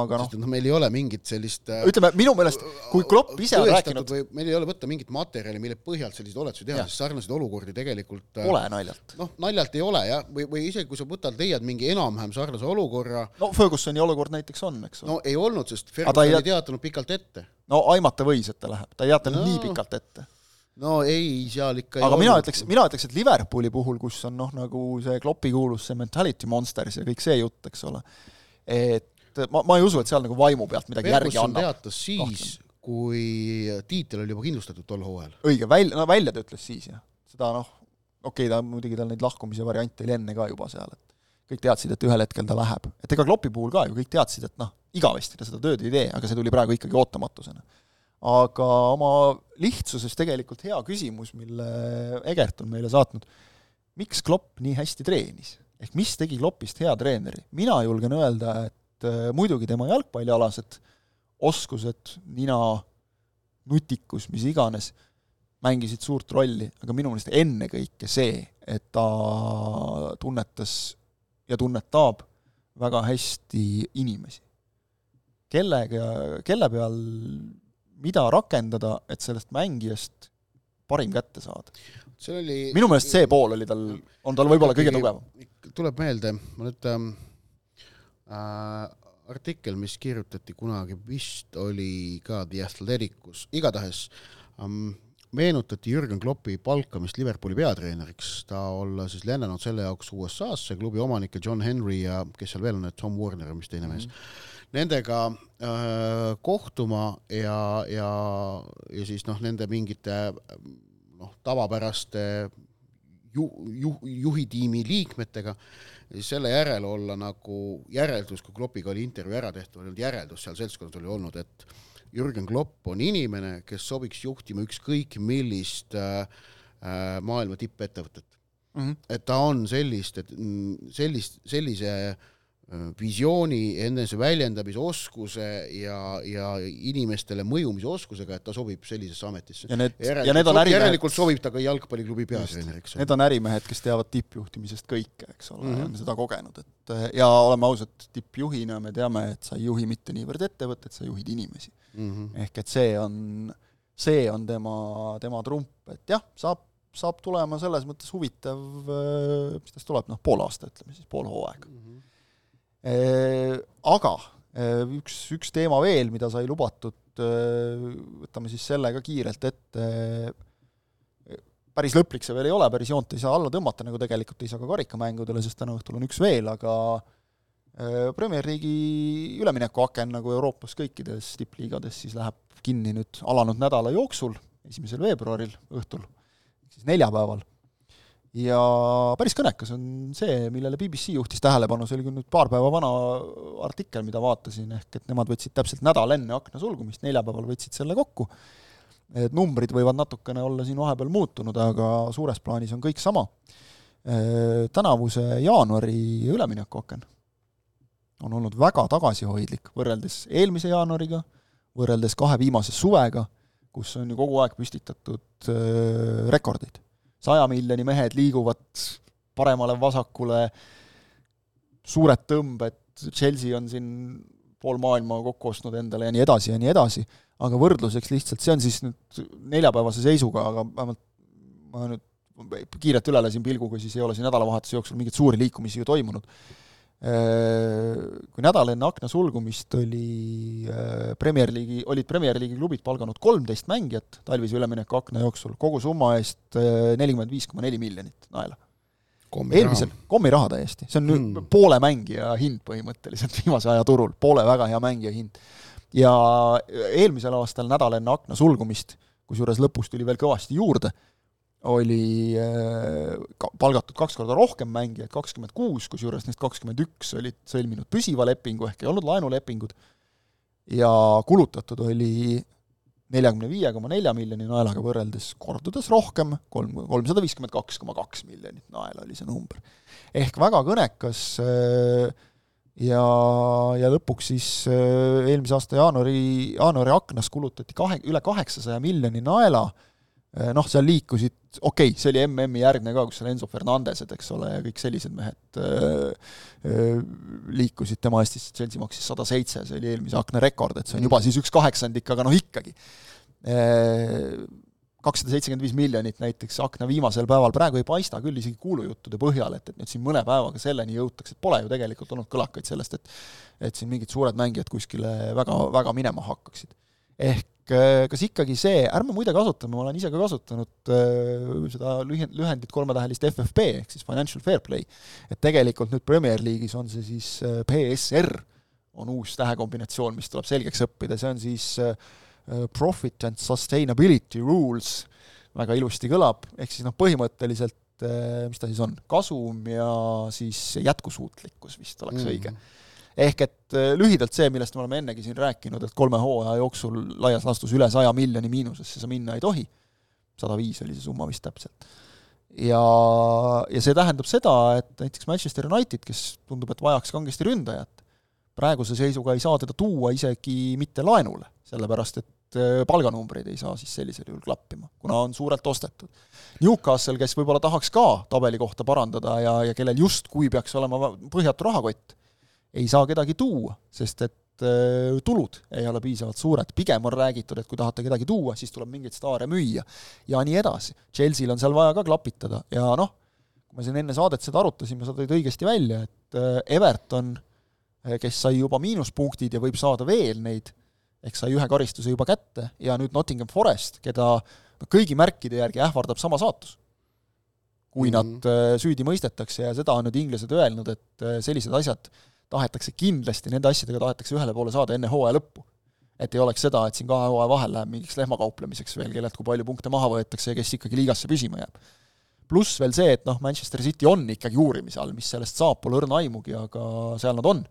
aga noh.
noh, meil ei ole mingit sellist
äh, ütleme, minu meelest, kui Klopp ise on rääkinud
või meil ei ole võtta mingit materjali, mille põhjalt selliseid oletusi teha, sest sarnaseid olukordi tegelikult
äh, pole naljalt.
noh, naljalt ei ole jah, või, või isegi kui sa võtad, leiad mingi enam-vähem sarnase olukorra
no Fergusoni olukord näiteks on, eks
ole. no ei olnud, sest Ferguson ei teatanud pikalt ette.
no aimata võis, et ta läheb, ta ei teatanud no. nii pikalt ette
no ei, seal ikka
aga mina ütleks, mina ütleks, et Liverpooli puhul, kus on noh, nagu see Kloppi kuulus see mentality monsters ja kõik see jutt, eks ole, et ma, ma ei usu, et seal nagu vaimu pealt midagi Ferguson järgi annab.
teatas siis, kui tiitel oli juba kindlustatud tol hooajal.
õige, välja, no välja ta ütles siis jah. seda noh, okei okay,, ta muidugi tal neid lahkumise variante oli enne ka juba seal, et kõik teadsid, et ühel hetkel ta läheb. et ega Kloppi puhul ka ju kõik teadsid, et noh, igavesti ta seda tööd ei tee, aga see tuli praegu ikkagi ootamatusena aga oma lihtsuses tegelikult hea küsimus, mille Egert on meile saatnud. miks Klopp nii hästi treenis? ehk mis tegi Kloppist hea treeneri? mina julgen öelda, et äh, muidugi tema jalgpallialased oskused, nina, nutikus, mis iganes, mängisid suurt rolli, aga minu meelest ennekõike see, et ta tunnetas ja tunnetab väga hästi inimesi. kellega, kelle peal mida rakendada, et sellest mängijast parim kätte saada.
see oli
minu meelest see pool oli tal, on tal võib-olla kõige tugevam.
tuleb meelde, ma nüüd ähm, äh, artikkel, mis kirjutati kunagi, vist oli ka The Athleticus, igatahes ähm, meenutati Jürgen Kloppi palkamist Liverpooli peatreeneriks, ta olla siis lennanud selle jaoks USA-sse, klubi omanikke John Henry ja kes seal veel on, Tom Warner ja mis teine mees mm, -hmm nendega äh, kohtuma ja, ja, ja siis noh, nende mingite noh, tavapäraste ju-, ju-, juhitiimi liikmetega, selle järel olla nagu järeldus, kui Kloppiga oli intervjuu ära tehtud, oli järeldus seal seltskonnas oli olnud, et Jürgen Klopp on inimene, kes sobiks juhtima ükskõik millist äh, äh maailma tippettevõtet mm. -hmm. et ta on sellist, et mm, sellist, sellise äh, visiooni, enese väljendamise ja, ja inimestele mõjumise oskusega, et ta sobib sellisesse ametisse.
ja need, ja need on ärimehed
järelikult sobib ta ka jalgpalliklubi peatreeneriks.
Need on ärimehed, kes teavad tippjuhtimisest kõike, eks ole mm, -hmm. on seda kogenud, et ja oleme ausad, tippjuhina me teame, et sa ei juhi mitte niivõrd ettevõtet, sa juhid inimesi mm. -hmm. ehk et see on, see on tema, tema trump, et jah, saab saab tulema selles mõttes huvitav, mis tast tuleb, noh, pool aasta, ütleme siis, pool hooaega mm. -hmm Äh, aga üks, üks teema veel, mida sai lubatud, võtame siis selle ka kiirelt ette, päris lõplik see veel ei ole, päris joont ei saa alla tõmmata, nagu tegelikult ei saa ka karikamängudele, sest täna õhtul on üks veel, aga Premier League'i üleminekuaken, nagu Euroopas kõikides tippliigades, siis läheb kinni nüüd alanud nädala jooksul, esimesel veebruaril õhtul, siis neljapäeval ja päris kõnekas on see, millele BBC juhtis tähelepanu, see oli küll nüüd paar päeva vana artikkel, mida vaatasin, ehk et nemad võtsid täpselt nädal enne akna sulgumist, neljapäeval võtsid selle kokku, et numbrid võivad natukene olla siin vahepeal muutunud, aga suures plaanis on kõik sama. Tänavuse jaanuari üleminekuaken on olnud väga tagasihoidlik võrreldes eelmise jaanuariga, võrreldes kahe viimase suvega, kus on ju kogu aeg püstitatud rekordeid saja miljoni mehed liiguvad paremale-vasakule, suured tõmbed, Chelsea on siin pool maailma kokku ostnud endale ja nii edasi ja nii edasi, aga võrdluseks lihtsalt, see on siis nüüd neljapäevase seisuga, aga vähemalt ma nüüd kiirelt üle lasin pilguga, siis ei ole siin nädalavahetuse jooksul mingeid suuri liikumisi ju toimunud kui nädal enne akna sulgumist oli äh, Premier League'i, olid Premier League'i klubid palganud kolmteist mängijat talvise ülemineku akna jooksul, kogu summa eest äh, nelikümmend viis koma neli miljonit naela. eelmisel, kommiraha täiesti, see on mm. poole mängija hind põhimõtteliselt (laughs) viimase aja turul, poole väga hea mängija hind. ja eelmisel aastal nädal enne akna sulgumist, kusjuures lõpus tuli veel kõvasti juurde, oli ka palgatud kaks korda rohkem mängijaid, kakskümmend kuus, kusjuures neist kakskümmend üks olid sõlminud püsiva lepingu ehk ei olnud laenulepingud, ja kulutatud oli neljakümne viie koma nelja miljoni naelaga võrreldes kordades rohkem, kolm, kolmsada viiskümmend kaks koma kaks miljonit naela oli see number. ehk väga kõnekas ja, ja lõpuks siis eelmise aasta jaanuari, jaanuari aknas kulutati kahe, üle kaheksasaja miljoni naela äh, Äh, noh, seal liikusid, okei okay,, see oli MM-i järgne ka, kus seal Enzo Fernandesed, eks ole, ja kõik sellised mehed äh, äh, liikusid tema eest, siis Chelsea maksis sada seitse, see oli eelmise akna rekord, et see on juba siis üks kaheksandik, aga noh ikkagi äh,. kakssada seitsekümmend viis miljonit näiteks akna viimasel päeval, praegu ei paista küll isegi kuulujuttude põhjal, et, et nüüd siin mõne päevaga selleni jõutakse, et pole ju tegelikult olnud kõlakaid sellest, et et siin mingid suured mängijad kuskile väga, väga minema hakkaksid. Ehk Äh, kas ikkagi see, ärme muide kasutame, ma olen ise ka kasutanud äh, seda lühend, lühendit kolmetähelist FFP ehk siis Financial Fair Play, et tegelikult nüüd Premier League'is on see siis äh, PSR, on uus tähekombinatsioon, mis tuleb selgeks õppida, see on siis Profit and Sustainability Rules, väga ilusti kõlab, ehk siis noh, põhimõtteliselt mis ta siis on, kasum ja siis jätkusuutlikkus vist oleks mm. õige ehk et äh, lühidalt see, millest me oleme ennegi siin rääkinud, et kolme hooaja jooksul laias laastus üle saja miljoni miinusesse sa minna ei tohi, sada viis oli see summa vist täpselt. ja, ja see tähendab seda, et näiteks Manchester United, kes tundub, et vajaks kangesti ründajat, praeguse seisuga ei saa teda tuua isegi mitte laenule, sellepärast et äh, palganumbreid ei saa siis sellisel juhul klappima, kuna on suurelt ostetud. Newcastle, kes võib-olla tahaks ka tabeli kohta parandada ja, ja kellel justkui peaks olema põhjatu rahakott, ei saa kedagi tuua, sest et äh, tulud ei ole piisavalt suured, pigem on räägitud, et kui tahate kedagi tuua, siis tuleb mingeid staare müüa ja nii edasi. Chelsea'l on seal vaja ka klapitada ja noh, kui me siin enne saadet seda arutasime, sa tõid õigesti välja, et äh, Everton, äh, kes sai juba miinuspunktid ja võib saada veel neid, ehk sai ühe karistuse juba kätte, ja nüüd Nottingham Forest, keda no kõigi märkide järgi ähvardab sama saatus kui mm -hmm. nad süüdi mõistetakse ja seda on nüüd inglased öelnud, et sellised asjad tahetakse kindlasti, nende asjadega tahetakse ühele poole saada enne hooaja lõppu. et ei oleks seda, et siin kahe hooaja vahel läheb mingiks lehmakauplemiseks veel, kellelt kui palju punkte maha võetakse ja kes ikkagi liigasse püsima jääb. pluss veel see, et noh, Manchester City on ikkagi uurimise all, mis sellest saab, pole õrna aimugi, aga seal nad on.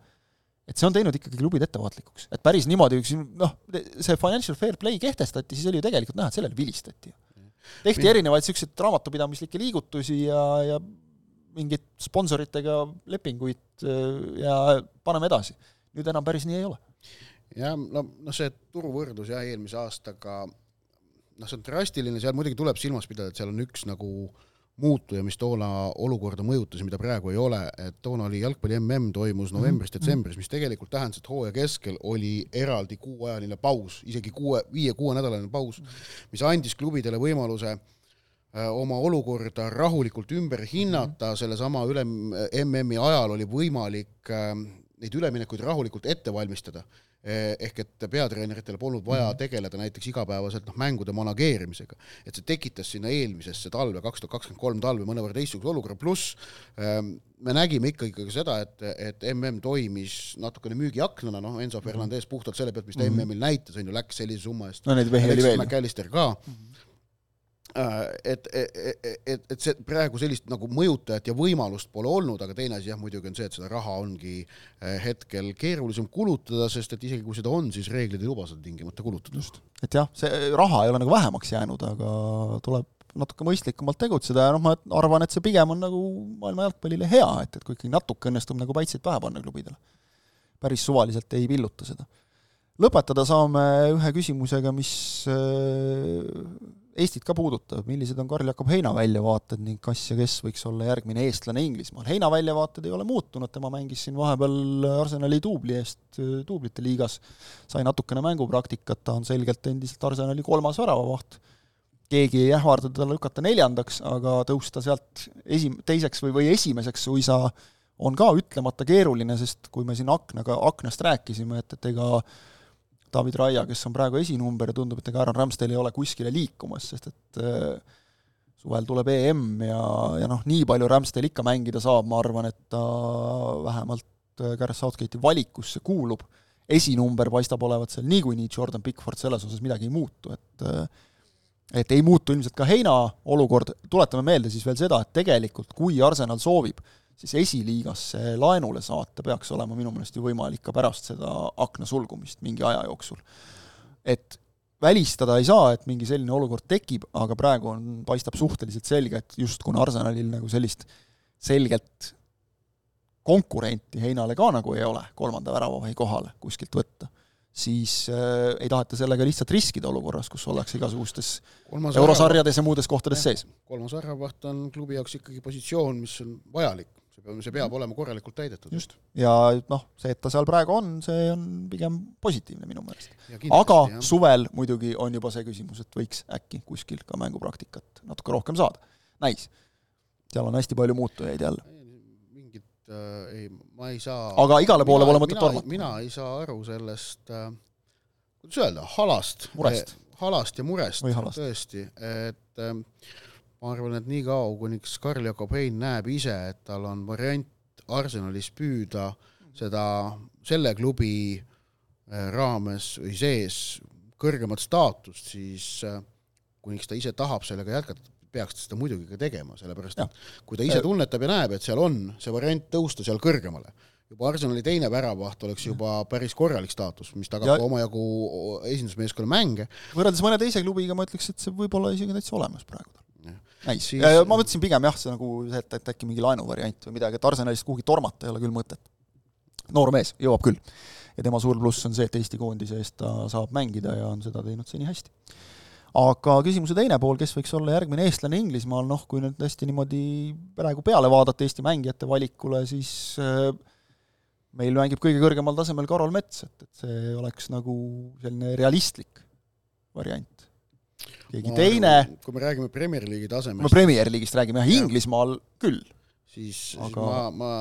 et see on teinud ikkagi klubid ettevaatlikuks. et päris niimoodi, noh, see financial fair play kehtestati, siis oli ju tegelikult näha, et sellele vilistati. tehti erinevaid niisuguseid raamatupidamislikke liigutusi ja, ja mingeid sponsoritega lepinguid äh, ja paneme edasi. nüüd enam päris nii ei ole.
jah, no, noh see turuvõrdlus jah, eelmise aastaga noh, see on drastiline, seal muidugi tuleb silmas pidada, et seal on üks nagu muutuja, mis toona olukorda mõjutas, mida praegu ei ole, et toona oli jalgpalli mm toimus novembris-detsembris, mhm. mis tegelikult tähendas, et hooaja keskel oli eraldi kuuajaline paus, isegi kuue, viie-kuuenädalane paus, mis andis klubidele võimaluse Äh, oma olukorda rahulikult ümber hinnata, mhm. sellesama üle MM-i ajal oli võimalik ähm, neid üleminekuid rahulikult ette valmistada. Eh, ehk et peatreeneritel polnud vaja mhm. tegeleda näiteks igapäevaselt noh, mängude manageerimisega. et see tekitas sinna eelmisesse talve, kaks tuhat kakskümmend kolm talve mõnevõrra teistsuguse olukorra, pluss ähm, me nägime ikkagi ka seda, et, et MM toimis natukene müügiaknana, noh, Enzo mhm. Fernandez puhtalt selle pealt, mis ta mm -hmm. MM-il näitas, on ju, läks sellise summa eest.
no neid mehi oli veel.
McAllister ka mm. -hmm Äh, et, et, et, et see praegu sellist nagu mõjutajat ja võimalust pole olnud, aga teine asi jah, muidugi on see, et seda raha ongi äh, hetkel keerulisem kulutada, sest et isegi kui seda on, siis reeglid ei luba seda tingimata kulutada. just,
et jah, see raha ei ole nagu vähemaks jäänud, aga tuleb natuke mõistlikumalt tegutseda ja noh, ma arvan, et see pigem on nagu maailma jalgpallile hea, et, et kui ikkagi natuke õnnestub nagu päitseid pähe panna klubidele. päris suvaliselt ei pilluta seda. Lõpetada saame ühe küsimusega, mis äh, Eestit ka puudutab, millised on Karl-Jakob Heina väljavaated ning kas ja kes võiks olla järgmine eestlane Inglismaal. Heina väljavaated ei ole muutunud, tema mängis siin vahepeal Arsenali duubli eest duublite liigas, sai natukene mängupraktikat, ta on selgelt endiselt Arsenali kolmas väravavaht. keegi ei ähvarda teda lükata neljandaks, aga tõusta sealt esi-, teiseks või, või esimeseks suisa on ka ütlemata keeruline, sest kui me siin aknaga, aknast rääkisime, et, et ega David Raia, kes on praegu esinumber ja tundub, et ega Aaron Ramsdale ei ole kuskile liikumas, sest et äh, suvel tuleb EM ja, ja noh, nii palju Ramsdale ikka mängida saab, ma arvan, et ta vähemalt äh, Gareth Southgate'i valikusse kuulub, esinumber paistab olevat seal niikuinii, Jordan Pickford selles osas midagi ei muutu, et äh, et ei muutu ilmselt ka Heina olukord, tuletame meelde siis veel seda, et tegelikult kui Arsenal soovib, siis esiliigasse laenule saata peaks olema minu meelest ju võimalik ka pärast seda akna sulgumist mingi aja jooksul. et välistada ei saa, et mingi selline olukord tekib, aga praegu on, paistab suhteliselt selge, et just kuna Arsenalil nagu sellist selgelt konkurenti Heinale ka nagu ei ole kolmanda väravahi kohale kuskilt võtta siis äh, ei taheta sellega lihtsalt riskida olukorras, kus ollakse igasugustes kolmas eurosarjades ja muudes kohtades sees.
kolmas väravaht on klubi jaoks ikkagi positsioon, mis on vajalik, see peab, see peab olema korralikult täidetud.
just, ja noh, see, et ta seal praegu on, see on pigem positiivne minu meelest. aga jah. suvel muidugi on juba see küsimus, et võiks äkki kuskil ka mängupraktikat natuke rohkem saada. näis. seal on hästi palju muutujaid jälle
äh, ei, ma ei saa
aga igale poole pole mõtet tormata?
mina ei saa aru sellest äh,, kuidas öelda, halast,
murest.
halast ja murest, tõesti, et äh, ma arvan, et niikaua, kuniks Karl Jakob Hein näeb ise, et tal on variant Arsenalis püüda seda selle klubi äh, raames või sees kõrgemat staatust, siis äh, kuniks ta ise tahab sellega jätkata, peaks ta seda muidugi ka tegema, sellepärast et kui ta ise tunnetab ja näeb, et seal on see variant tõusta seal kõrgemale, juba Arsenali teine väravaht oleks juba päris korralik staatus, mis tagab ja... omajagu esindusmeeskonna mänge.
võrreldes mõne teise klubiga ma ütleks, et see võib olla isegi täitsa olemas praegu. Näis siis..., ma mõtlesin pigem jah, see nagu see, et, et äkki mingi laenuvariant või midagi, et Arsenalist kuhugi tormata ei ole küll mõtet. noor mees, jõuab küll. ja tema suur pluss on see, et Eesti koondise eest ta saab mängida ja on seda teinud seni hästi aga küsimuse teine pool, kes võiks olla järgmine eestlane Inglismaal, noh kui nüüd hästi niimoodi praegu peale vaadata Eesti mängijate valikule, siis äh, meil mängib kõige kõrgemal tasemel Karol Mets, et, et see oleks nagu selline realistlik variant. Keegi ma, teine
kui me räägime Premier League'i tasemest
no Premier League'ist räägime jah, Inglismaal küll.
siis aga... ma, ma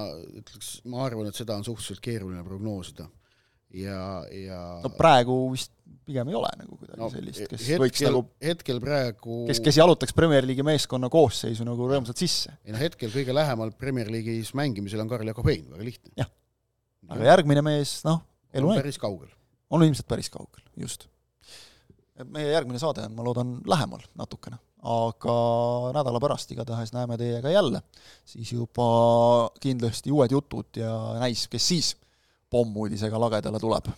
ütleks, ma arvan, et seda on suhteliselt keeruline prognoosida ja, ja
no praegu vist pigem ei ole nagu kuidagi no, sellist, kes
hetkel,
võiks nagu
hetkel praegu
kes, kes jalutaks Premier League'i meeskonna koosseisu nagu rõõmsalt sisse.
ei noh, hetkel kõige lähemal Premier League'is mängimisel on Karl Jakob Hein, väga lihtne.
jah. aga järgmine mees, noh, elu
näitab. päris kaugel.
on ilmselt päris kaugel, just. Meie järgmine saade on, ma loodan, lähemal natukene. aga nädala pärast igatahes näeme teiega jälle, siis juba kindlasti uued jutud ja näis, kes siis pommuudisega lagedale tuleb